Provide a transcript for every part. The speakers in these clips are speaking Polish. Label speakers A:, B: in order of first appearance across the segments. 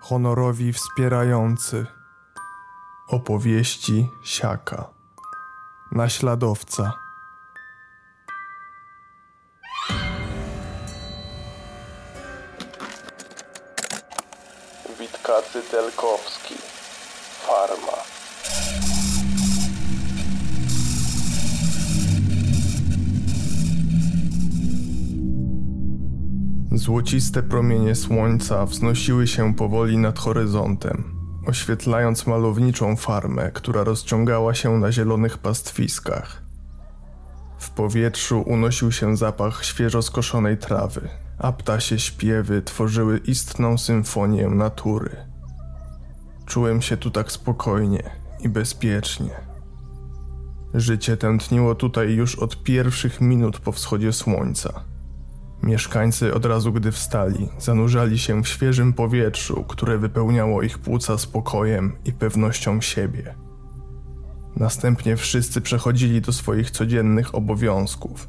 A: honorowi wspierający. Opowieści siaka. Naśladowca.
B: Witkacy Telkowski.
A: Złociste promienie słońca wznosiły się powoli nad horyzontem, oświetlając malowniczą farmę, która rozciągała się na zielonych pastwiskach. W powietrzu unosił się zapach świeżo skoszonej trawy, a ptasie śpiewy tworzyły istną symfonię natury. Czułem się tu tak spokojnie i bezpiecznie. Życie tętniło tutaj już od pierwszych minut po wschodzie słońca. Mieszkańcy od razu gdy wstali, zanurzali się w świeżym powietrzu, które wypełniało ich płuca spokojem i pewnością siebie. Następnie wszyscy przechodzili do swoich codziennych obowiązków.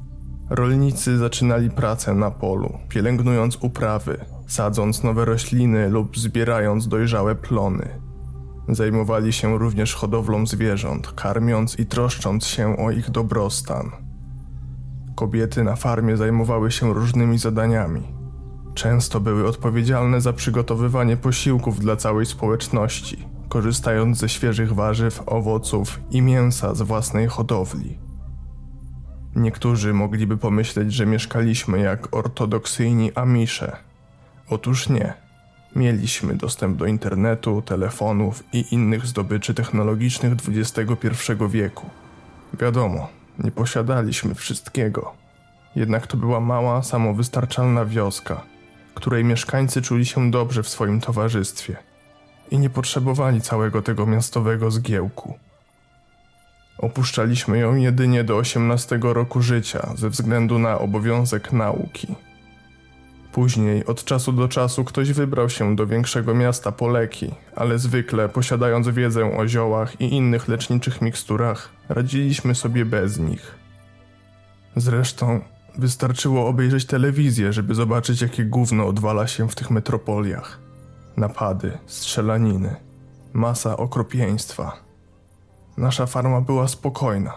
A: Rolnicy zaczynali pracę na polu, pielęgnując uprawy, sadząc nowe rośliny lub zbierając dojrzałe plony. Zajmowali się również hodowlą zwierząt, karmiąc i troszcząc się o ich dobrostan. Kobiety na farmie zajmowały się różnymi zadaniami. Często były odpowiedzialne za przygotowywanie posiłków dla całej społeczności, korzystając ze świeżych warzyw, owoców i mięsa z własnej hodowli. Niektórzy mogliby pomyśleć, że mieszkaliśmy jak ortodoksyjni Amisze. Otóż nie. Mieliśmy dostęp do internetu, telefonów i innych zdobyczy technologicznych XXI wieku. Wiadomo, nie posiadaliśmy wszystkiego. Jednak to była mała, samowystarczalna wioska, której mieszkańcy czuli się dobrze w swoim towarzystwie i nie potrzebowali całego tego miastowego zgiełku. Opuszczaliśmy ją jedynie do 18 roku życia ze względu na obowiązek nauki. Później, od czasu do czasu, ktoś wybrał się do większego miasta po leki, ale zwykle, posiadając wiedzę o ziołach i innych leczniczych miksturach, radziliśmy sobie bez nich. Zresztą, wystarczyło obejrzeć telewizję, żeby zobaczyć, jakie gówno odwala się w tych metropoliach. Napady, strzelaniny, masa okropieństwa. Nasza farma była spokojna,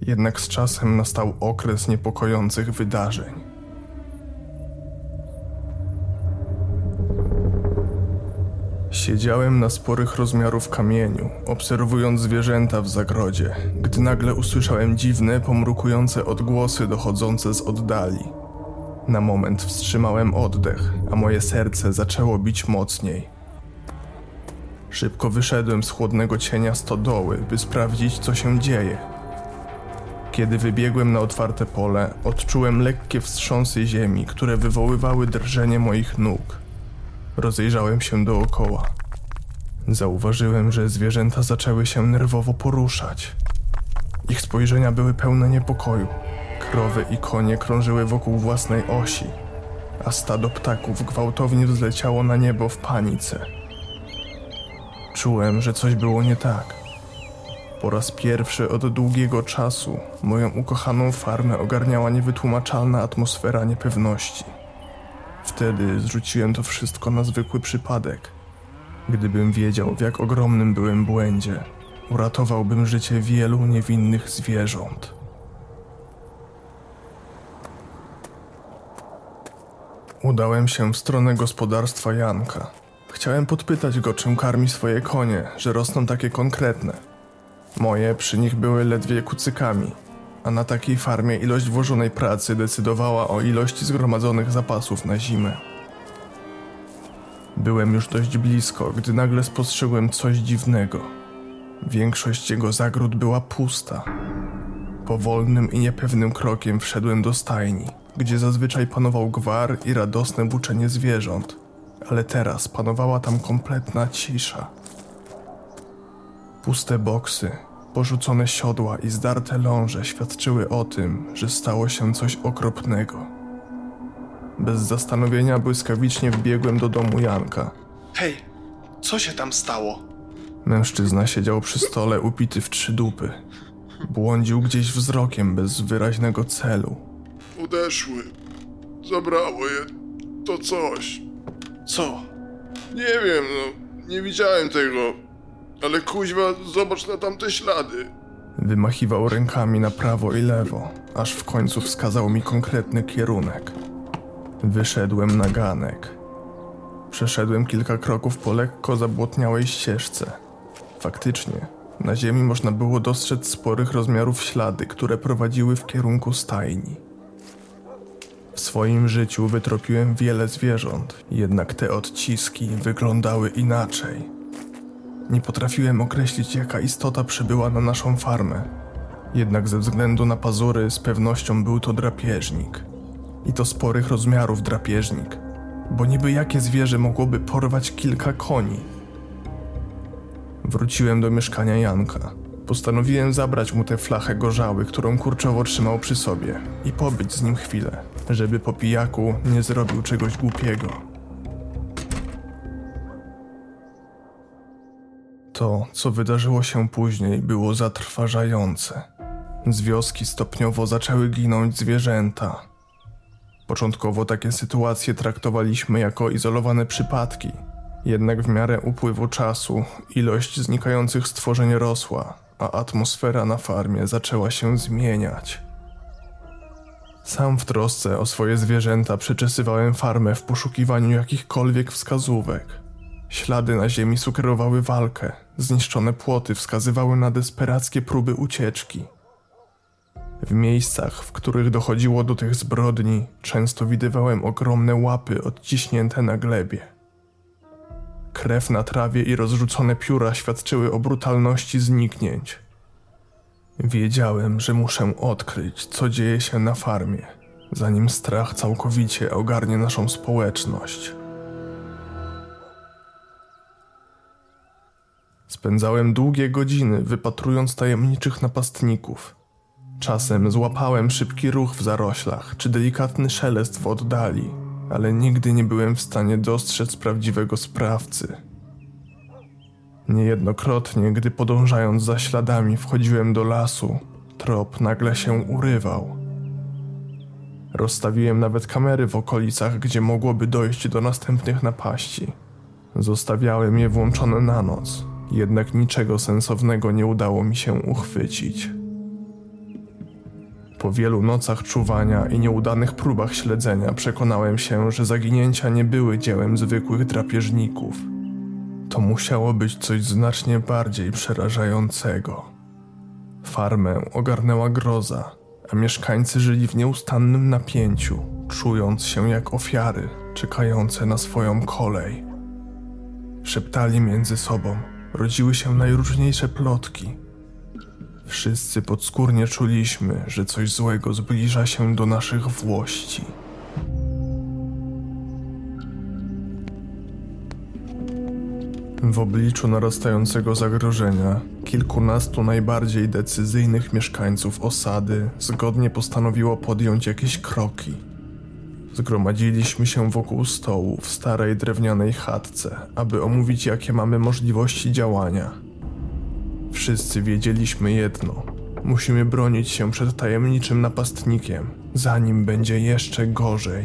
A: jednak z czasem nastał okres niepokojących wydarzeń. Siedziałem na sporych rozmiarów kamieniu, obserwując zwierzęta w zagrodzie, gdy nagle usłyszałem dziwne, pomrukujące odgłosy dochodzące z oddali. Na moment wstrzymałem oddech, a moje serce zaczęło bić mocniej. Szybko wyszedłem z chłodnego cienia stodoły, by sprawdzić, co się dzieje. Kiedy wybiegłem na otwarte pole, odczułem lekkie wstrząsy ziemi, które wywoływały drżenie moich nóg. Rozejrzałem się dookoła. Zauważyłem, że zwierzęta zaczęły się nerwowo poruszać. Ich spojrzenia były pełne niepokoju. Krowy i konie krążyły wokół własnej osi, a stado ptaków gwałtownie wzleciało na niebo w panice. Czułem, że coś było nie tak. Po raz pierwszy od długiego czasu moją ukochaną farmę ogarniała niewytłumaczalna atmosfera niepewności. Wtedy zrzuciłem to wszystko na zwykły przypadek. Gdybym wiedział, w jak ogromnym byłem błędzie, uratowałbym życie wielu niewinnych zwierząt. Udałem się w stronę gospodarstwa Janka. Chciałem podpytać go, czym karmi swoje konie, że rosną takie konkretne. Moje przy nich były ledwie kucykami, a na takiej farmie ilość włożonej pracy decydowała o ilości zgromadzonych zapasów na zimę. Byłem już dość blisko, gdy nagle spostrzegłem coś dziwnego. Większość jego zagród była pusta. Powolnym i niepewnym krokiem wszedłem do stajni, gdzie zazwyczaj panował gwar i radosne buczenie zwierząt, ale teraz panowała tam kompletna cisza. Puste boksy, Porzucone siodła i zdarte ląże świadczyły o tym, że stało się coś okropnego. Bez zastanowienia błyskawicznie wbiegłem do domu Janka.
C: Hej, co się tam stało?
A: Mężczyzna siedział przy stole upity w trzy dupy. Błądził gdzieś wzrokiem bez wyraźnego celu.
C: Odeszły. Zabrało je to coś.
B: Co?
D: Nie wiem, no, nie widziałem tego. Ale kuźwa, zobacz na tamte ślady.
A: Wymachiwał rękami na prawo i lewo, aż w końcu wskazał mi konkretny kierunek. Wyszedłem na ganek. Przeszedłem kilka kroków po lekko zabłotniałej ścieżce. Faktycznie, na ziemi można było dostrzec sporych rozmiarów ślady, które prowadziły w kierunku stajni. W swoim życiu wytropiłem wiele zwierząt, jednak te odciski wyglądały inaczej. Nie potrafiłem określić, jaka istota przybyła na naszą farmę. Jednak ze względu na pazury z pewnością był to drapieżnik. I to sporych rozmiarów drapieżnik, bo niby jakie zwierzę mogłoby porwać kilka koni. Wróciłem do mieszkania Janka. Postanowiłem zabrać mu tę flachę gorzały, którą kurczowo trzymał przy sobie i pobyć z nim chwilę, żeby po pijaku nie zrobił czegoś głupiego. To, co wydarzyło się później, było zatrważające. Z wioski stopniowo zaczęły ginąć zwierzęta. Początkowo takie sytuacje traktowaliśmy jako izolowane przypadki, jednak w miarę upływu czasu ilość znikających stworzeń rosła, a atmosfera na farmie zaczęła się zmieniać. Sam w trosce o swoje zwierzęta przeczesywałem farmę w poszukiwaniu jakichkolwiek wskazówek. Ślady na ziemi sugerowały walkę, zniszczone płoty wskazywały na desperackie próby ucieczki. W miejscach, w których dochodziło do tych zbrodni, często widywałem ogromne łapy odciśnięte na glebie. Krew na trawie i rozrzucone pióra świadczyły o brutalności zniknięć. Wiedziałem, że muszę odkryć, co dzieje się na farmie, zanim strach całkowicie ogarnie naszą społeczność. Spędzałem długie godziny wypatrując tajemniczych napastników. Czasem złapałem szybki ruch w zaroślach czy delikatny szelest w oddali, ale nigdy nie byłem w stanie dostrzec prawdziwego sprawcy. Niejednokrotnie, gdy podążając za śladami wchodziłem do lasu, trop nagle się urywał. Rozstawiłem nawet kamery w okolicach, gdzie mogłoby dojść do następnych napaści. Zostawiałem je włączone na noc, jednak niczego sensownego nie udało mi się uchwycić. Po wielu nocach czuwania i nieudanych próbach śledzenia przekonałem się, że zaginięcia nie były dziełem zwykłych drapieżników. To musiało być coś znacznie bardziej przerażającego. Farmę ogarnęła groza, a mieszkańcy żyli w nieustannym napięciu, czując się jak ofiary czekające na swoją kolej. Szeptali między sobą, rodziły się najróżniejsze plotki. Wszyscy podskórnie czuliśmy, że coś złego zbliża się do naszych włości. W obliczu narastającego zagrożenia, kilkunastu najbardziej decyzyjnych mieszkańców osady zgodnie postanowiło podjąć jakieś kroki. Zgromadziliśmy się wokół stołu w starej drewnianej chatce, aby omówić, jakie mamy możliwości działania. Wszyscy wiedzieliśmy jedno: musimy bronić się przed tajemniczym napastnikiem, zanim będzie jeszcze gorzej.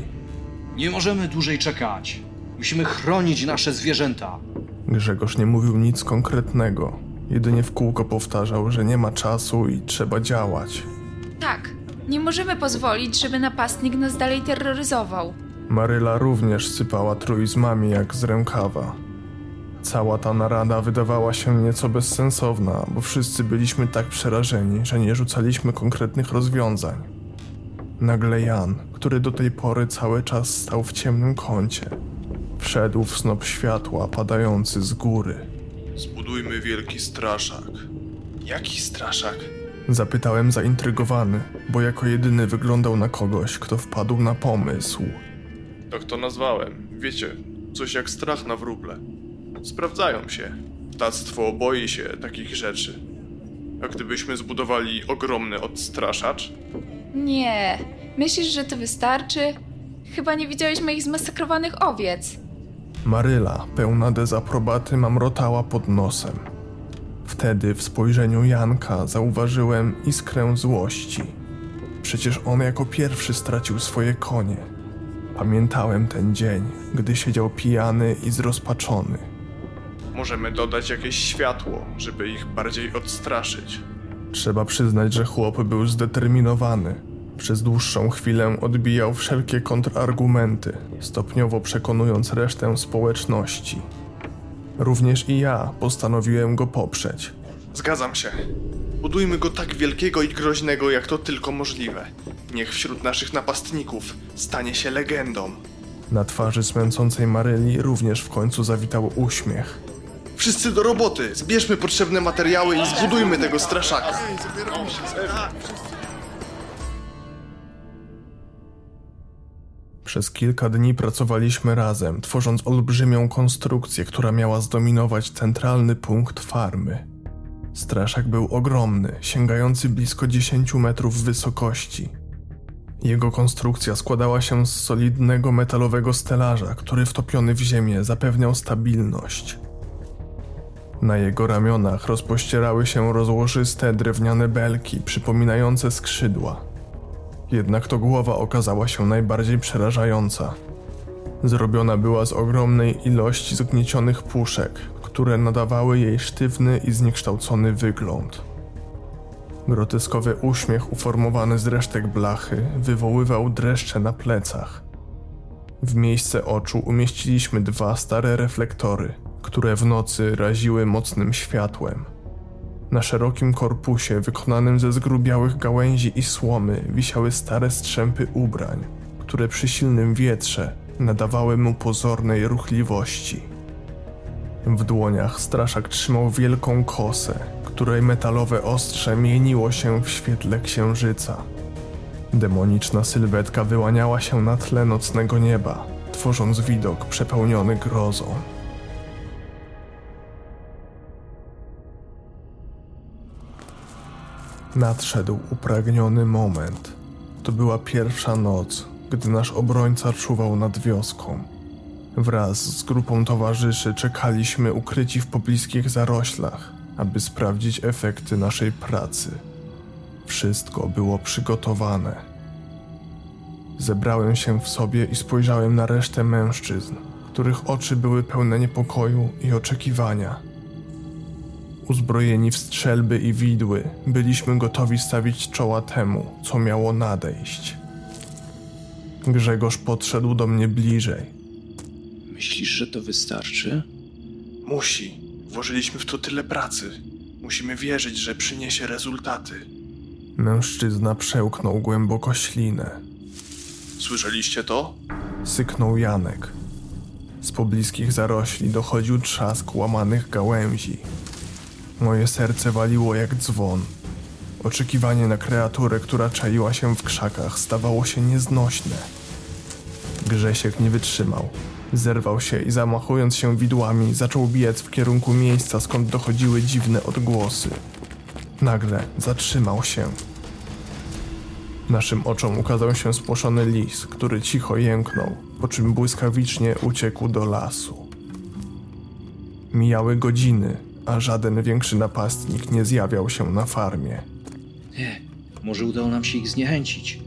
E: Nie możemy dłużej czekać. Musimy chronić nasze zwierzęta.
A: Grzegorz nie mówił nic konkretnego, jedynie w kółko powtarzał, że nie ma czasu i trzeba działać.
F: Tak, nie możemy pozwolić, żeby napastnik nas dalej terroryzował.
A: Maryla również sypała truizmami jak z rękawa. Cała ta narada wydawała się nieco bezsensowna, bo wszyscy byliśmy tak przerażeni, że nie rzucaliśmy konkretnych rozwiązań. Nagle Jan, który do tej pory cały czas stał w ciemnym kącie, wszedł w snop światła padający z góry.
D: Zbudujmy wielki straszak.
C: Jaki straszak?
A: Zapytałem zaintrygowany, bo jako jedyny wyglądał na kogoś, kto wpadł na pomysł.
D: Tak to nazwałem. Wiecie, coś jak strach na wróble. Sprawdzają się. Ptactwo boi się takich rzeczy. A gdybyśmy zbudowali ogromny odstraszacz,
F: Nie, myślisz, że to wystarczy? Chyba nie widziałeś moich zmasakrowanych owiec.
A: Maryla, pełna dezaprobaty, mamrotała pod nosem. Wtedy w spojrzeniu Janka zauważyłem iskrę złości. Przecież on jako pierwszy stracił swoje konie. Pamiętałem ten dzień, gdy siedział pijany i zrozpaczony.
D: Możemy dodać jakieś światło, żeby ich bardziej odstraszyć.
A: Trzeba przyznać, że chłop był zdeterminowany. Przez dłuższą chwilę odbijał wszelkie kontrargumenty, stopniowo przekonując resztę społeczności. Również i ja postanowiłem go poprzeć.
D: Zgadzam się. Budujmy go tak wielkiego i groźnego, jak to tylko możliwe. Niech wśród naszych napastników stanie się legendą.
A: Na twarzy smęcącej Maryli również w końcu zawitał uśmiech.
D: Wszyscy do roboty! Zbierzmy potrzebne materiały i zbudujmy tego straszaka.
A: Przez kilka dni pracowaliśmy razem, tworząc olbrzymią konstrukcję, która miała zdominować centralny punkt farmy. Straszak był ogromny, sięgający blisko 10 metrów wysokości. Jego konstrukcja składała się z solidnego metalowego stelaża, który wtopiony w ziemię zapewniał stabilność. Na jego ramionach rozpościerały się rozłożyste drewniane belki przypominające skrzydła. Jednak to głowa okazała się najbardziej przerażająca. Zrobiona była z ogromnej ilości zgniecionych puszek, które nadawały jej sztywny i zniekształcony wygląd. Groteskowy uśmiech uformowany z resztek blachy wywoływał dreszcze na plecach. W miejsce oczu umieściliśmy dwa stare reflektory, które w nocy raziły mocnym światłem. Na szerokim korpusie, wykonanym ze zgrubiałych gałęzi i słomy, wisiały stare strzępy ubrań, które przy silnym wietrze nadawały mu pozornej ruchliwości. W dłoniach straszak trzymał wielką kosę, której metalowe ostrze mieniło się w świetle księżyca. Demoniczna sylwetka wyłaniała się na tle nocnego nieba, tworząc widok przepełniony grozą. Nadszedł upragniony moment. To była pierwsza noc, gdy nasz obrońca czuwał nad wioską. Wraz z grupą towarzyszy czekaliśmy ukryci w pobliskich zaroślach, aby sprawdzić efekty naszej pracy. Wszystko było przygotowane. Zebrałem się w sobie i spojrzałem na resztę mężczyzn, których oczy były pełne niepokoju i oczekiwania. Uzbrojeni w strzelby i widły, byliśmy gotowi stawić czoła temu, co miało nadejść. Grzegorz podszedł do mnie bliżej.
G: Myślisz, że to wystarczy?
D: Musi. Włożyliśmy w to tyle pracy. Musimy wierzyć, że przyniesie rezultaty.
A: Mężczyzna przełknął głęboko ślinę.
D: Słyszeliście to?
A: Syknął Janek. Z pobliskich zarośli dochodził trzask łamanych gałęzi. Moje serce waliło jak dzwon. Oczekiwanie na kreaturę, która czaiła się w krzakach, stawało się nieznośne. Grzesiek nie wytrzymał. Zerwał się i zamachując się widłami, zaczął biec w kierunku miejsca, skąd dochodziły dziwne odgłosy. Nagle zatrzymał się. Naszym oczom ukazał się spłoszony lis, który cicho jęknął, po czym błyskawicznie uciekł do lasu. Mijały godziny, a żaden większy napastnik nie zjawiał się na farmie.
E: Nie, może udało nam się ich zniechęcić.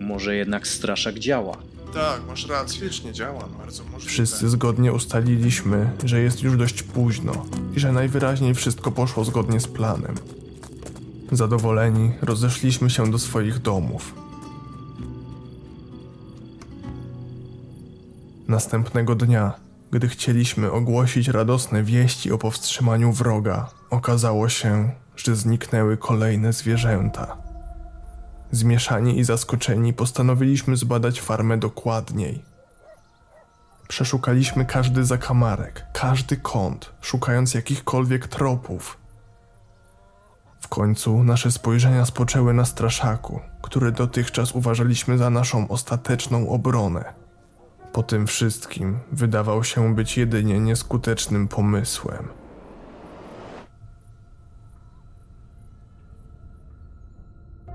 E: Może jednak straszak działa.
D: Tak, masz rację. Wiecznie działa, no bardzo możliwe.
A: Wszyscy zgodnie ustaliliśmy, że jest już dość późno i że najwyraźniej wszystko poszło zgodnie z planem. Zadowoleni, rozeszliśmy się do swoich domów. Następnego dnia, gdy chcieliśmy ogłosić radosne wieści o powstrzymaniu wroga, okazało się, że zniknęły kolejne zwierzęta. Zmieszani i zaskoczeni postanowiliśmy zbadać farmę dokładniej. Przeszukaliśmy każdy zakamarek, każdy kąt, szukając jakichkolwiek tropów. W końcu nasze spojrzenia spoczęły na straszaku, który dotychczas uważaliśmy za naszą ostateczną obronę. Po tym wszystkim wydawał się być jedynie nieskutecznym pomysłem.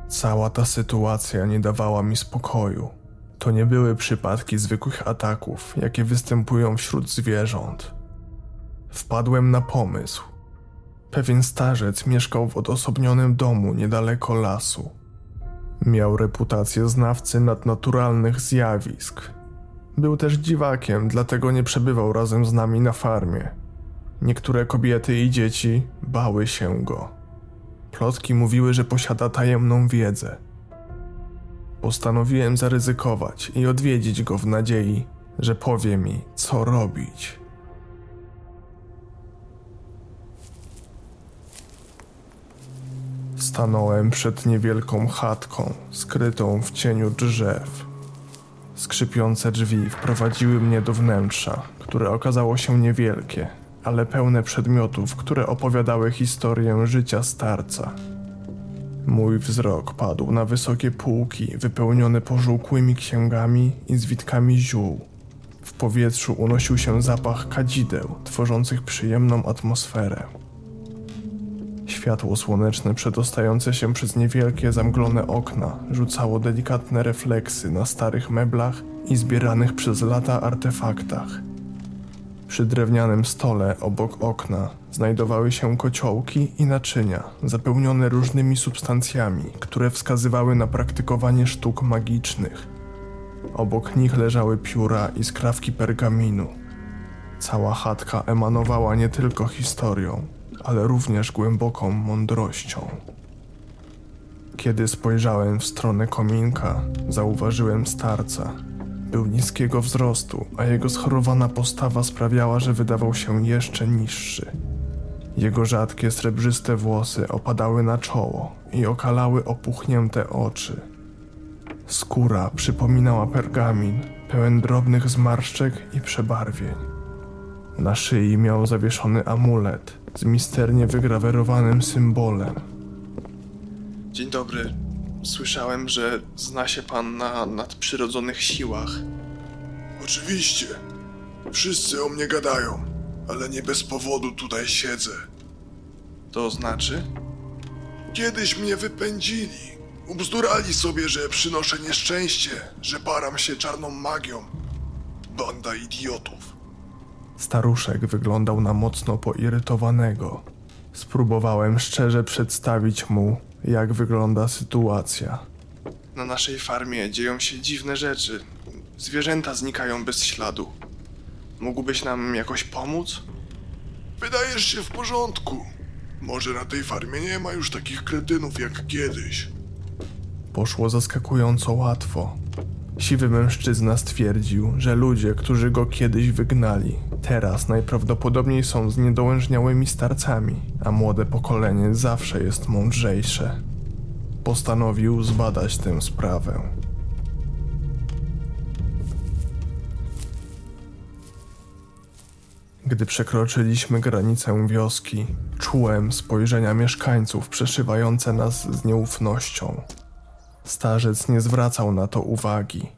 A: Cała ta sytuacja nie dawała mi spokoju. To nie były przypadki zwykłych ataków, jakie występują wśród zwierząt. Wpadłem na pomysł. Pewien starzec mieszkał w odosobnionym domu niedaleko lasu. Miał reputację znawcy nadnaturalnych zjawisk. Był też dziwakiem, dlatego nie przebywał razem z nami na farmie. Niektóre kobiety i dzieci bały się go. Plotki mówiły, że posiada tajemną wiedzę. Postanowiłem zaryzykować i odwiedzić go w nadziei, że powie mi, co robić. Stanąłem przed niewielką chatką, skrytą w cieniu drzew. Skrzypiące drzwi wprowadziły mnie do wnętrza, które okazało się niewielkie, ale pełne przedmiotów, które opowiadały historię życia starca. Mój wzrok padł na wysokie półki wypełnione pożółkłymi księgami i zwitkami ziół. W powietrzu unosił się zapach kadzideł, tworzących przyjemną atmosferę. Światło słoneczne przedostające się przez niewielkie zamglone okna rzucało delikatne refleksy na starych meblach i zbieranych przez lata artefaktach. Przy drewnianym stole obok okna znajdowały się kociołki i naczynia zapełnione różnymi substancjami, które wskazywały na praktykowanie sztuk magicznych. Obok nich leżały pióra i skrawki pergaminu. Cała chatka emanowała nie tylko historią, ale również głęboką mądrością. Kiedy spojrzałem w stronę kominka, zauważyłem starca. Był niskiego wzrostu, a jego schorowana postawa sprawiała, że wydawał się jeszcze niższy. Jego rzadkie srebrzyste włosy opadały na czoło i okalały opuchnięte oczy. Skóra przypominała pergamin, pełen drobnych zmarszczek i przebarwień. Na szyi miał zawieszony amulet z misternie wygrawerowanym symbolem.
D: Dzień dobry. Słyszałem, że zna się pan na nadprzyrodzonych siłach.
C: Oczywiście. Wszyscy o mnie gadają, ale nie bez powodu tutaj siedzę.
D: To znaczy?
C: Kiedyś mnie wypędzili. Ubzdurali sobie, że przynoszę nieszczęście, że param się czarną magią. Banda idiotów.
A: Staruszek wyglądał na mocno poirytowanego. Spróbowałem szczerze przedstawić mu, jak wygląda sytuacja.
D: Na naszej farmie dzieją się dziwne rzeczy. Zwierzęta znikają bez śladu. Mógłbyś nam jakoś pomóc?
C: Wydajesz się w porządku. Może na tej farmie nie ma już takich kretynów jak kiedyś.
A: Poszło zaskakująco łatwo. Siwy mężczyzna stwierdził, że ludzie, którzy go kiedyś wygnali, teraz najprawdopodobniej są zniedołężniałymi starcami, a młode pokolenie zawsze jest mądrzejsze. Postanowił zbadać tę sprawę. Gdy przekroczyliśmy granicę wioski, czułem spojrzenia mieszkańców przeszywające nas z nieufnością. Starzec nie zwracał na to uwagi.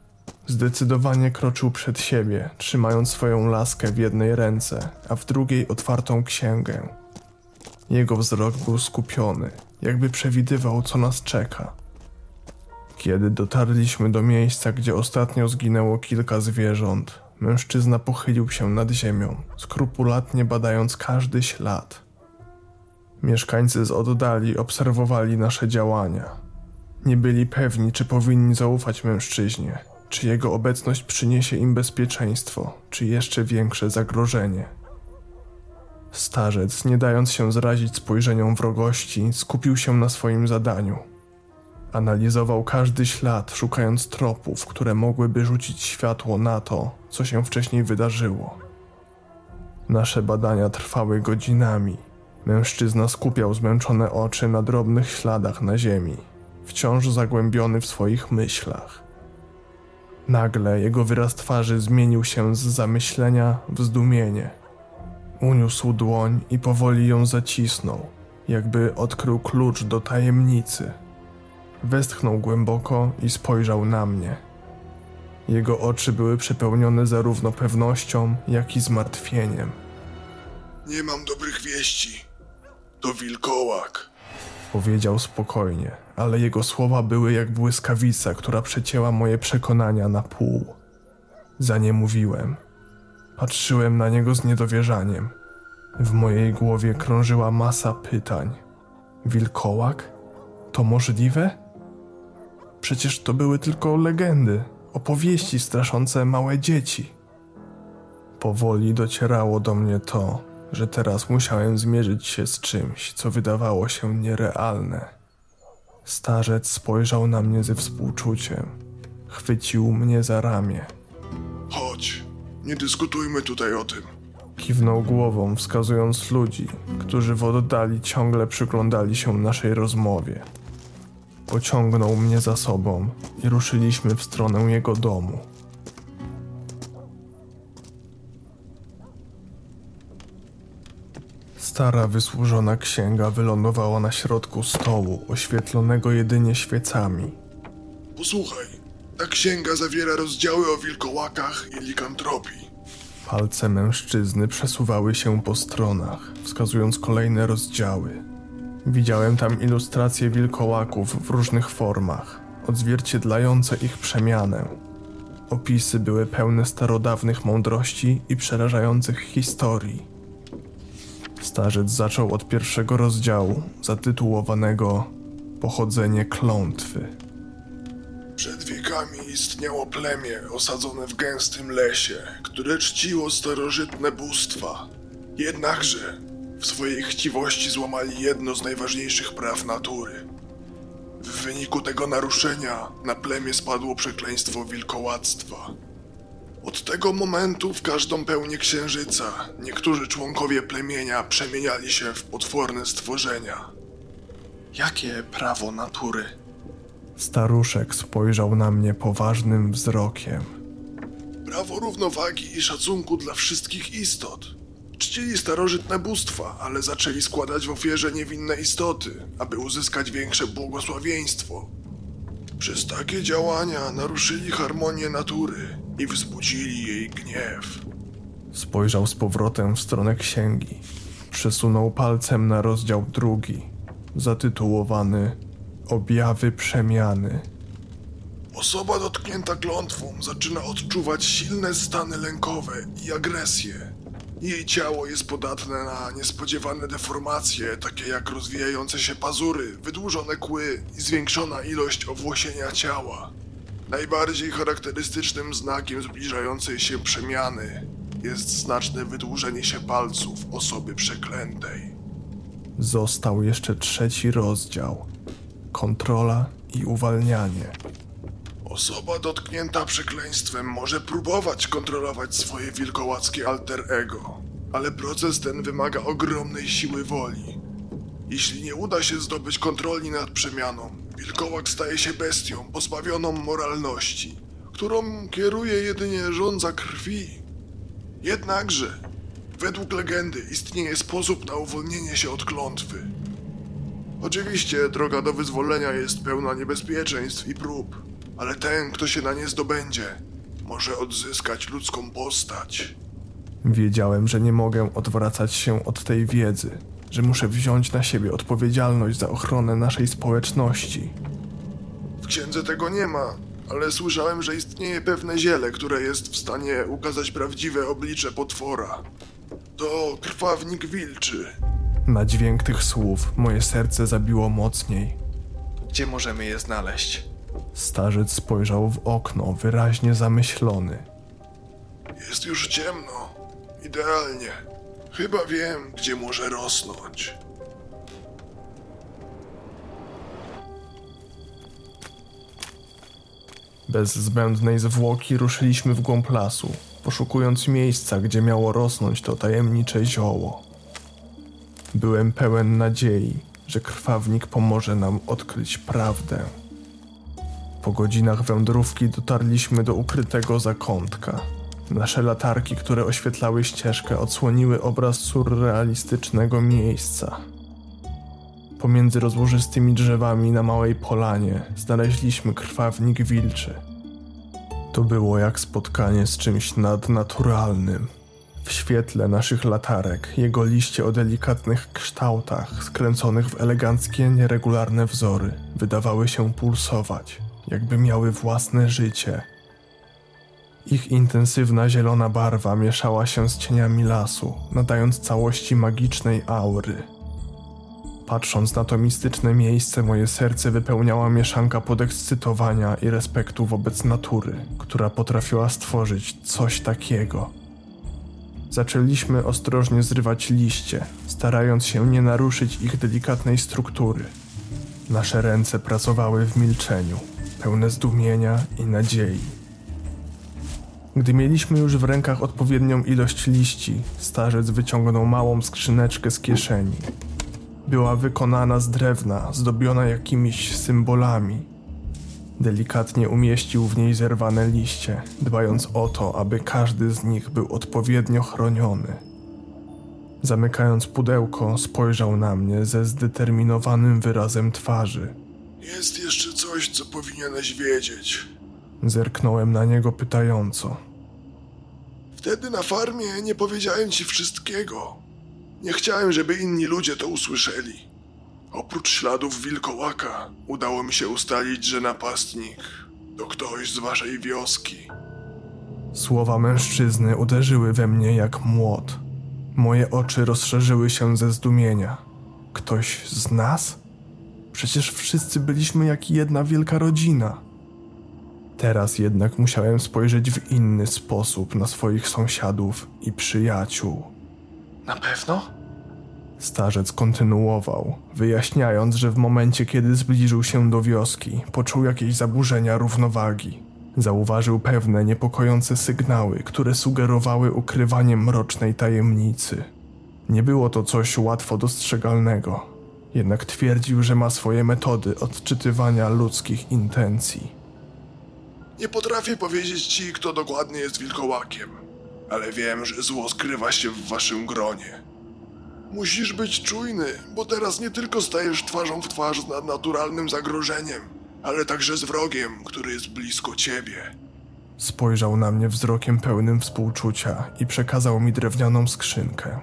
A: Zdecydowanie kroczył przed siebie, trzymając swoją laskę w jednej ręce, a w drugiej otwartą księgę. Jego wzrok był skupiony, jakby przewidywał, co nas czeka. Kiedy dotarliśmy do miejsca, gdzie ostatnio zginęło kilka zwierząt, mężczyzna pochylił się nad ziemią, skrupulatnie badając każdy ślad. Mieszkańcy z oddali obserwowali nasze działania. Nie byli pewni, czy powinni zaufać mężczyźnie, czy jego obecność przyniesie im bezpieczeństwo, czy jeszcze większe zagrożenie. Starzec, nie dając się zrazić spojrzeniom wrogości, skupił się na swoim zadaniu. Analizował każdy ślad, szukając tropów, które mogłyby rzucić światło na to, co się wcześniej wydarzyło. Nasze badania trwały godzinami. Mężczyzna skupiał zmęczone oczy na drobnych śladach na ziemi, wciąż zagłębiony w swoich myślach. Nagle jego wyraz twarzy zmienił się z zamyślenia w zdumienie. Uniósł dłoń i powoli ją zacisnął, jakby odkrył klucz do tajemnicy. Westchnął głęboko i spojrzał na mnie. Jego oczy były przepełnione zarówno pewnością, jak i zmartwieniem.
C: Nie mam dobrych wieści. To wilkołak.
A: Powiedział spokojnie, ale jego słowa były jak błyskawica, która przecięła moje przekonania na pół. Za nie mówiłem. Patrzyłem na niego z niedowierzaniem. W mojej głowie krążyła masa pytań. Wilkołak? To możliwe? Przecież to były tylko legendy, opowieści straszące małe dzieci. Powoli docierało do mnie to, że teraz musiałem zmierzyć się z czymś, co wydawało się nierealne. Starzec spojrzał na mnie ze współczuciem. Chwycił mnie za ramię.
C: Chodź, nie dyskutujmy tutaj o tym.
A: Kiwnął głową, wskazując ludzi, którzy w oddali ciągle przyglądali się naszej rozmowie. Pociągnął mnie za sobą i ruszyliśmy w stronę jego domu. Stara, wysłużona księga wylądowała na środku stołu, oświetlonego jedynie świecami.
C: Posłuchaj, ta księga zawiera rozdziały o wilkołakach i likantropii.
A: Palce mężczyzny przesuwały się po stronach, wskazując kolejne rozdziały. Widziałem tam ilustracje wilkołaków w różnych formach, odzwierciedlające ich przemianę. Opisy były pełne starodawnych mądrości i przerażających historii. Starzec zaczął od pierwszego rozdziału, zatytułowanego Pochodzenie klątwy.
C: Przed wiekami istniało plemię osadzone w gęstym lesie, które czciło starożytne bóstwa. Jednakże w swojej chciwości złamali jedno z najważniejszych praw natury. W wyniku tego naruszenia na plemię spadło przekleństwo wilkołactwa. Od tego momentu w każdą pełnię księżyca niektórzy członkowie plemienia przemieniali się w potworne stworzenia.
B: Jakie prawo natury?
A: Staruszek spojrzał na mnie poważnym wzrokiem.
C: Prawo równowagi i szacunku dla wszystkich istot. Czcili starożytne bóstwa, ale zaczęli składać w ofierze niewinne istoty, aby uzyskać większe błogosławieństwo. Przez takie działania naruszyli harmonię natury i wzbudzili jej gniew.
A: Spojrzał z powrotem w stronę księgi. Przesunął palcem na rozdział drugi, zatytułowany Objawy przemiany.
C: Osoba dotknięta klątwą zaczyna odczuwać silne stany lękowe i agresję. Jej ciało jest podatne na niespodziewane deformacje, takie jak rozwijające się pazury, wydłużone kły i zwiększona ilość owłosienia ciała. Najbardziej charakterystycznym znakiem zbliżającej się przemiany jest znaczne wydłużenie się palców osoby przeklętej.
A: Został jeszcze trzeci rozdział. Kontrola i uwalnianie.
C: Osoba dotknięta przekleństwem może próbować kontrolować swoje wilkołackie alter ego, ale proces ten wymaga ogromnej siły woli. Jeśli nie uda się zdobyć kontroli nad przemianą, wilkołak staje się bestią pozbawioną moralności, którą kieruje jedynie żądza krwi. Jednakże, według legendy istnieje sposób na uwolnienie się od klątwy. Oczywiście droga do wyzwolenia jest pełna niebezpieczeństw i prób, ale ten, kto się na nie zdobędzie, może odzyskać ludzką postać.
A: Wiedziałem, że nie mogę odwracać się od tej wiedzy, że muszę wziąć na siebie odpowiedzialność za ochronę naszej społeczności.
C: W księdze tego nie ma, ale słyszałem, że istnieje pewne ziele, które jest w stanie ukazać prawdziwe oblicze potwora. To krwawnik wilczy.
A: Na dźwięk tych słów moje serce zabiło mocniej.
B: Gdzie możemy je znaleźć?
A: Starzec spojrzał w okno, wyraźnie zamyślony.
C: Jest już ciemno. Idealnie. Chyba wiem, gdzie może rosnąć.
A: Bez zbędnej zwłoki ruszyliśmy w głąb lasu, poszukując miejsca, gdzie miało rosnąć to tajemnicze zioło. Byłem pełen nadziei, że krwawnik pomoże nam odkryć prawdę. Po godzinach wędrówki dotarliśmy do ukrytego zakątka. Nasze latarki, które oświetlały ścieżkę, odsłoniły obraz surrealistycznego miejsca. Pomiędzy rozłożystymi drzewami na małej polanie znaleźliśmy krwawnik wilczy. To było jak spotkanie z czymś nadnaturalnym. W świetle naszych latarek jego liście o delikatnych kształtach, skręconych w eleganckie, nieregularne wzory, wydawały się pulsować, jakby miały własne życie. Ich intensywna zielona barwa mieszała się z cieniami lasu, nadając całości magicznej aury. Patrząc na to mistyczne miejsce, moje serce wypełniała mieszanka podekscytowania i respektu wobec natury, która potrafiła stworzyć coś takiego. Zaczęliśmy ostrożnie zrywać liście, starając się nie naruszyć ich delikatnej struktury. Nasze ręce pracowały w milczeniu, pełne zdumienia i nadziei. Gdy mieliśmy już w rękach odpowiednią ilość liści, starzec wyciągnął małą skrzyneczkę z kieszeni. Była wykonana z drewna, zdobiona jakimiś symbolami. Delikatnie umieścił w niej zerwane liście, dbając o to, aby każdy z nich był odpowiednio chroniony. Zamykając pudełko, spojrzał na mnie ze zdeterminowanym wyrazem twarzy.
C: Jest jeszcze coś, co powinieneś wiedzieć.
A: Zerknąłem na niego pytająco.
C: Wtedy na farmie nie powiedziałem ci wszystkiego. Nie chciałem, żeby inni ludzie to usłyszeli. Oprócz śladów wilkołaka, udało mi się ustalić, że napastnik to ktoś z waszej wioski.
A: Słowa mężczyzny uderzyły we mnie jak młot. Moje oczy rozszerzyły się ze zdumienia. Ktoś z nas? Przecież wszyscy byliśmy jak jedna wielka rodzina. Teraz jednak musiałem spojrzeć w inny sposób na swoich sąsiadów i przyjaciół.
B: Na pewno?
A: Starzec kontynuował, wyjaśniając, że w momencie, kiedy zbliżył się do wioski, poczuł jakieś zaburzenia równowagi. Zauważył pewne niepokojące sygnały, które sugerowały ukrywanie mrocznej tajemnicy. Nie było to coś łatwo dostrzegalnego, jednak twierdził, że ma swoje metody odczytywania ludzkich intencji.
C: Nie potrafię powiedzieć ci, kto dokładnie jest wilkołakiem, ale wiem, że zło skrywa się w waszym gronie. Musisz być czujny, bo teraz nie tylko stajesz twarzą w twarz z nadnaturalnym zagrożeniem, ale także z wrogiem, który jest blisko ciebie.
A: Spojrzał na mnie wzrokiem pełnym współczucia i przekazał mi drewnianą skrzynkę.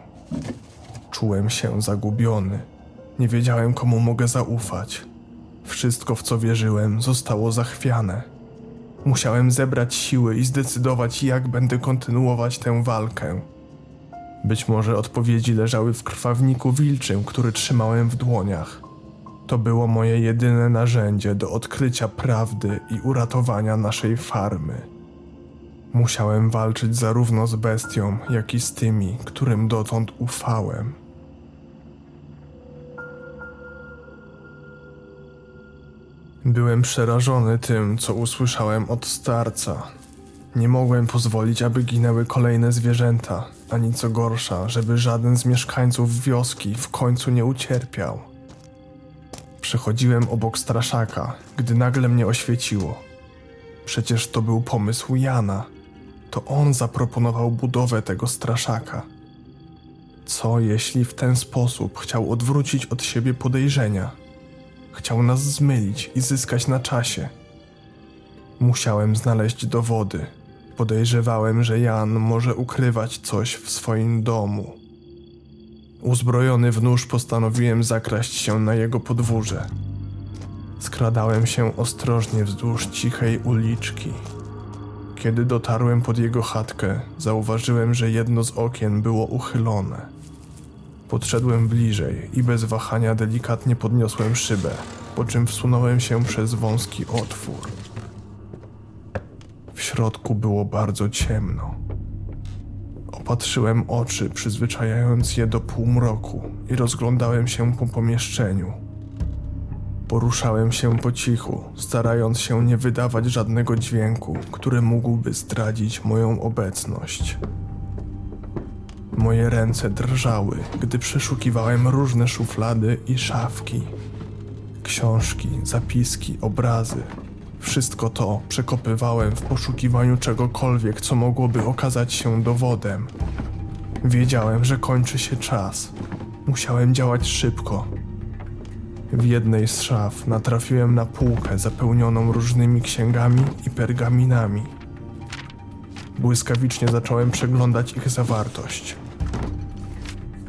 A: Czułem się zagubiony. Nie wiedziałem, komu mogę zaufać. Wszystko, w co wierzyłem, zostało zachwiane. Musiałem zebrać siły i zdecydować, jak będę kontynuować tę walkę. Być może odpowiedzi leżały w krwawniku wilczym, który trzymałem w dłoniach. To było moje jedyne narzędzie do odkrycia prawdy i uratowania naszej farmy. Musiałem walczyć zarówno z bestią, jak i z tymi, którym dotąd ufałem. Byłem przerażony tym, co usłyszałem od starca. Nie mogłem pozwolić, aby ginęły kolejne zwierzęta, ani co gorsza, żeby żaden z mieszkańców wioski w końcu nie ucierpiał. Przechodziłem obok straszaka, gdy nagle mnie oświeciło. Przecież to był pomysł Jana. To on zaproponował budowę tego straszaka. Co jeśli w ten sposób chciał odwrócić od siebie podejrzenia? Chciał nas zmylić i zyskać na czasie. Musiałem znaleźć dowody. Podejrzewałem, że Jan może ukrywać coś w swoim domu. Uzbrojony w nóż postanowiłem zakraść się na jego podwórze. Skradałem się ostrożnie wzdłuż cichej uliczki. Kiedy dotarłem pod jego chatkę, zauważyłem, że jedno z okien było uchylone. Podszedłem bliżej i bez wahania delikatnie podniosłem szybę, po czym wsunąłem się przez wąski otwór. W środku było bardzo ciemno. Opatrzyłem oczy, przyzwyczajając je do półmroku i rozglądałem się po pomieszczeniu. Poruszałem się po cichu, starając się nie wydawać żadnego dźwięku, który mógłby zdradzić moją obecność. Moje ręce drżały, gdy przeszukiwałem różne szuflady i szafki. Książki, zapiski, obrazy. Wszystko to przekopywałem w poszukiwaniu czegokolwiek, co mogłoby okazać się dowodem. Wiedziałem, że kończy się czas. Musiałem działać szybko. W jednej z szaf natrafiłem na półkę zapełnioną różnymi księgami i pergaminami. Błyskawicznie zacząłem przeglądać ich zawartość.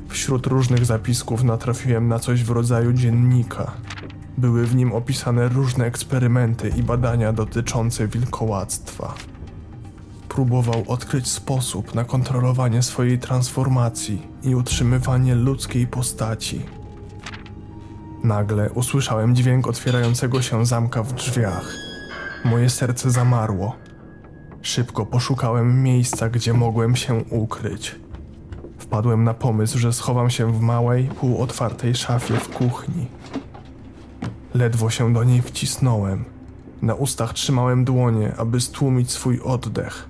A: Wśród różnych zapisków natrafiłem na coś w rodzaju dziennika. Były w nim opisane różne eksperymenty i badania dotyczące wilkołactwa. Próbował odkryć sposób na kontrolowanie swojej transformacji i utrzymywanie ludzkiej postaci. Nagle usłyszałem dźwięk otwierającego się zamka w drzwiach. Moje serce zamarło. Szybko poszukałem miejsca, gdzie mogłem się ukryć. Wpadłem na pomysł, że schowam się w małej, półotwartej szafie w kuchni. Ledwo się do niej wcisnąłem. Na ustach trzymałem dłonie, aby stłumić swój oddech.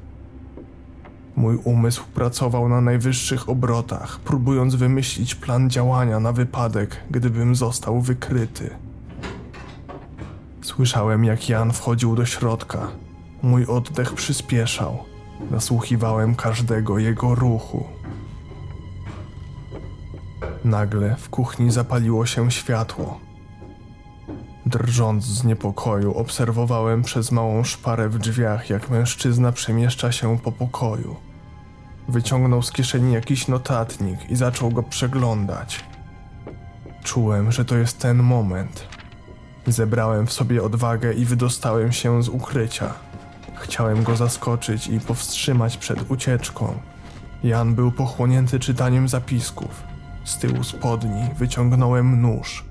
A: Mój umysł pracował na najwyższych obrotach, próbując wymyślić plan działania na wypadek, gdybym został wykryty. Słyszałem, jak Jan wchodził do środka. Mój oddech przyspieszał. Nasłuchiwałem każdego jego ruchu. Nagle w kuchni zapaliło się światło. Drżąc z niepokoju, obserwowałem przez małą szparę w drzwiach, jak mężczyzna przemieszcza się po pokoju. Wyciągnął z kieszeni jakiś notatnik i zaczął go przeglądać. Czułem, że to jest ten moment. Zebrałem w sobie odwagę i wydostałem się z ukrycia. Chciałem go zaskoczyć i powstrzymać przed ucieczką. Jan był pochłonięty czytaniem zapisków. Z tyłu spodni wyciągnąłem nóż.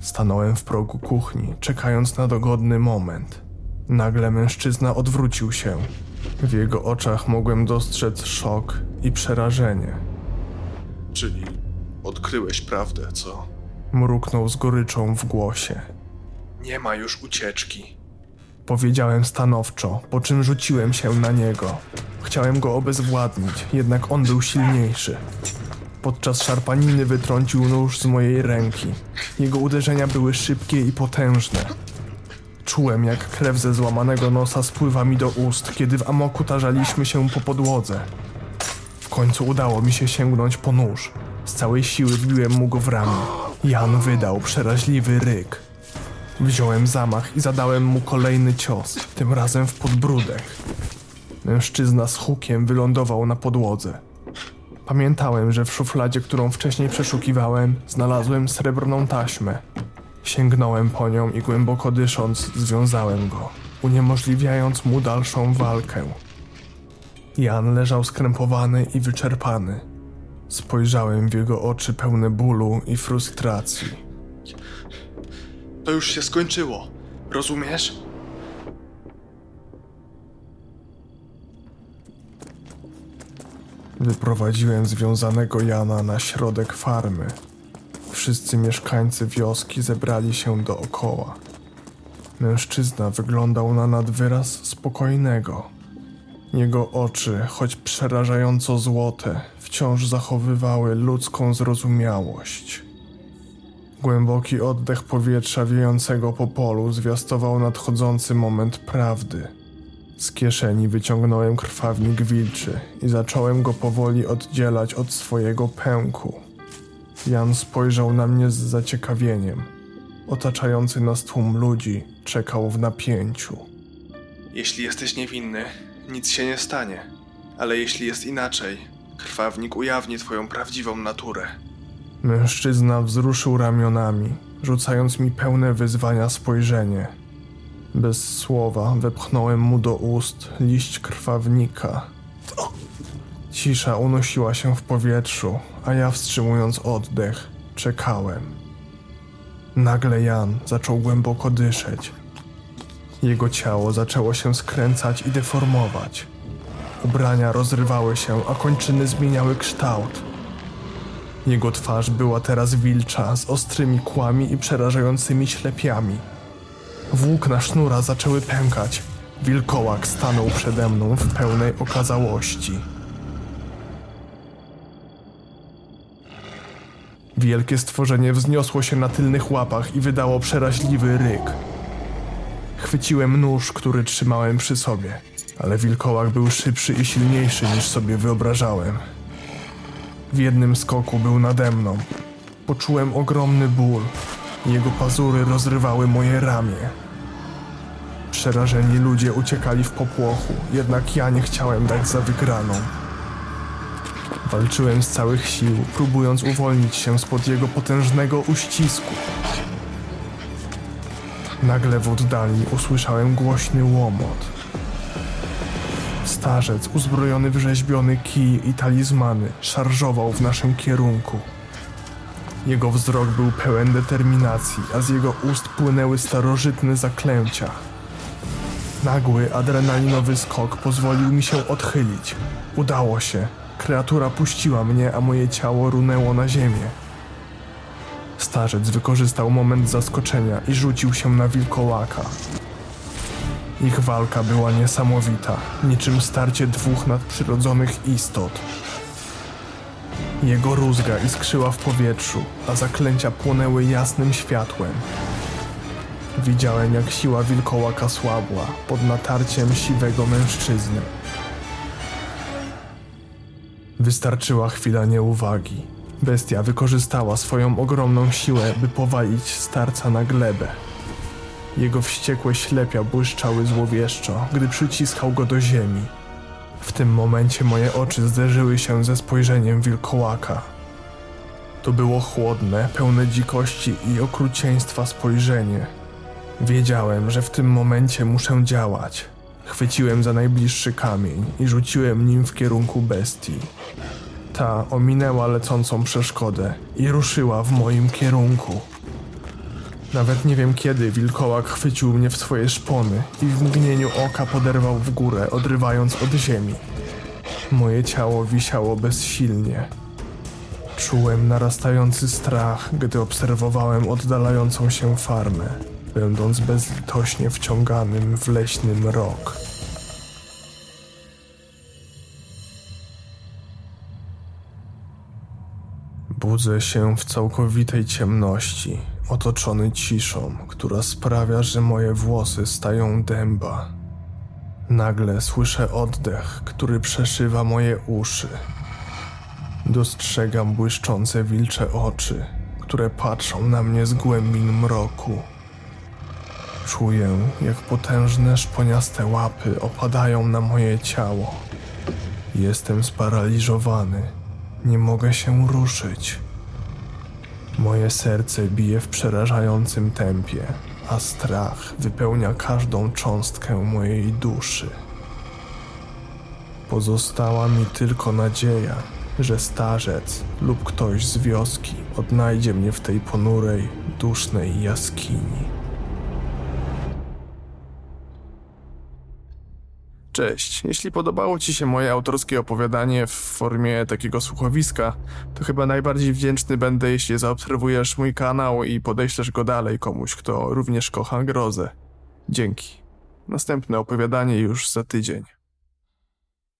A: Stanąłem w progu kuchni, czekając na dogodny moment. Nagle mężczyzna odwrócił się. W jego oczach mogłem dostrzec szok i przerażenie.
B: Czyli odkryłeś prawdę, co?
A: Mruknął z goryczą w głosie.
B: Nie ma już ucieczki.
A: Powiedziałem stanowczo, po czym rzuciłem się na niego. Chciałem go obezwładnić, jednak on był silniejszy. Podczas szarpaniny wytrącił nóż z mojej ręki. Jego uderzenia były szybkie i potężne. Czułem, jak krew ze złamanego nosa spływa mi do ust, kiedy w amoku tarzaliśmy się po podłodze. W końcu udało mi się sięgnąć po nóż. Z całej siły wbiłem mu go w ramię. Jan wydał przeraźliwy ryk. Wziąłem zamach i zadałem mu kolejny cios, tym razem w podbródek. Mężczyzna z hukiem wylądował na podłodze. Pamiętałem, że w szufladzie, którą wcześniej przeszukiwałem, znalazłem srebrną taśmę. Sięgnąłem po nią i głęboko dysząc, związałem go, uniemożliwiając mu dalszą walkę. Jan leżał skrępowany i wyczerpany. Spojrzałem w jego oczy pełne bólu i frustracji.
B: To już się skończyło. Rozumiesz?
A: Wyprowadziłem związanego Jana na środek farmy. Wszyscy mieszkańcy wioski zebrali się dookoła. Mężczyzna wyglądał na nadwyraz spokojnego. Jego oczy, choć przerażająco złote, wciąż zachowywały ludzką zrozumiałość. Głęboki oddech powietrza wiejącego po polu zwiastował nadchodzący moment prawdy. Z kieszeni wyciągnąłem krwawnik wilczy i zacząłem go powoli oddzielać od swojego pęku. Jan spojrzał na mnie z zaciekawieniem. Otaczający nas tłum ludzi czekał w napięciu.
B: Jeśli jesteś niewinny, nic się nie stanie. Ale jeśli jest inaczej, krwawnik ujawni twoją prawdziwą naturę.
A: Mężczyzna wzruszył ramionami, rzucając mi pełne wyzwania spojrzenie. Bez słowa wepchnąłem mu do ust liść krwawnika. Cisza unosiła się w powietrzu, a ja wstrzymując oddech, czekałem. Nagle Jan zaczął głęboko dyszeć. Jego ciało zaczęło się skręcać i deformować. Ubrania rozrywały się, a kończyny zmieniały kształt. Jego twarz była teraz wilcza, z ostrymi kłami i przerażającymi ślepiami. Włókna sznura zaczęły pękać. Wilkołak stanął przede mną w pełnej okazałości. Wielkie stworzenie wzniosło się na tylnych łapach i wydało przeraźliwy ryk. Chwyciłem nóż, który trzymałem przy sobie, ale wilkołak był szybszy i silniejszy niż sobie wyobrażałem. W jednym skoku był nade mną. Poczułem ogromny ból. Jego pazury rozrywały moje ramię. Przerażeni ludzie uciekali w popłochu, jednak ja nie chciałem dać za wygraną. Walczyłem z całych sił, próbując uwolnić się spod jego potężnego uścisku. Nagle w oddali usłyszałem głośny łomot. Starzec uzbrojony w rzeźbiony kij i talizmany szarżował w naszym kierunku. Jego wzrok był pełen determinacji, a z jego ust płynęły starożytne zaklęcia. Nagły, adrenalinowy skok pozwolił mi się odchylić. Udało się. Kreatura puściła mnie, a moje ciało runęło na ziemię. Starzec wykorzystał moment zaskoczenia i rzucił się na wilkołaka. Ich walka była niesamowita, niczym starcie dwóch nadprzyrodzonych istot. Jego rózga iskrzyła w powietrzu, a zaklęcia płonęły jasnym światłem. Widziałem, jak siła wilkołaka słabła pod natarciem siwego mężczyzny. Wystarczyła chwila nieuwagi. Bestia wykorzystała swoją ogromną siłę, by powalić starca na glebę. Jego wściekłe ślepia błyszczały złowieszczo, gdy przyciskał go do ziemi. W tym momencie moje oczy zderzyły się ze spojrzeniem wilkołaka. To było chłodne, pełne dzikości i okrucieństwa spojrzenie. Wiedziałem, że w tym momencie muszę działać. Chwyciłem za najbliższy kamień i rzuciłem nim w kierunku bestii. Ta ominęła lecącą przeszkodę i ruszyła w moim kierunku. Nawet nie wiem kiedy wilkołak chwycił mnie w swoje szpony i w mgnieniu oka poderwał w górę, odrywając od ziemi. Moje ciało wisiało bezsilnie. Czułem narastający strach, gdy obserwowałem oddalającą się farmę, będąc bezlitośnie wciąganym w leśny mrok. Budzę się w całkowitej ciemności, otoczony ciszą, która sprawia, że moje włosy stają dęba. Nagle słyszę oddech, który przeszywa moje uszy. Dostrzegam błyszczące wilcze oczy, które patrzą na mnie z głębin mroku. Czuję, jak potężne szponiaste łapy opadają na moje ciało. Jestem sparaliżowany. Nie mogę się ruszyć. Moje serce bije w przerażającym tempie, a strach wypełnia każdą cząstkę mojej duszy. Pozostała mi tylko nadzieja, że starzec lub ktoś z wioski odnajdzie mnie w tej ponurej, dusznej jaskini. Cześć. Jeśli podobało Ci się moje autorskie opowiadanie w formie takiego słuchowiska, to chyba najbardziej wdzięczny będę, jeśli zaobserwujesz mój kanał i podeślesz go dalej komuś, kto również kocha grozę. Dzięki. Następne opowiadanie już za tydzień.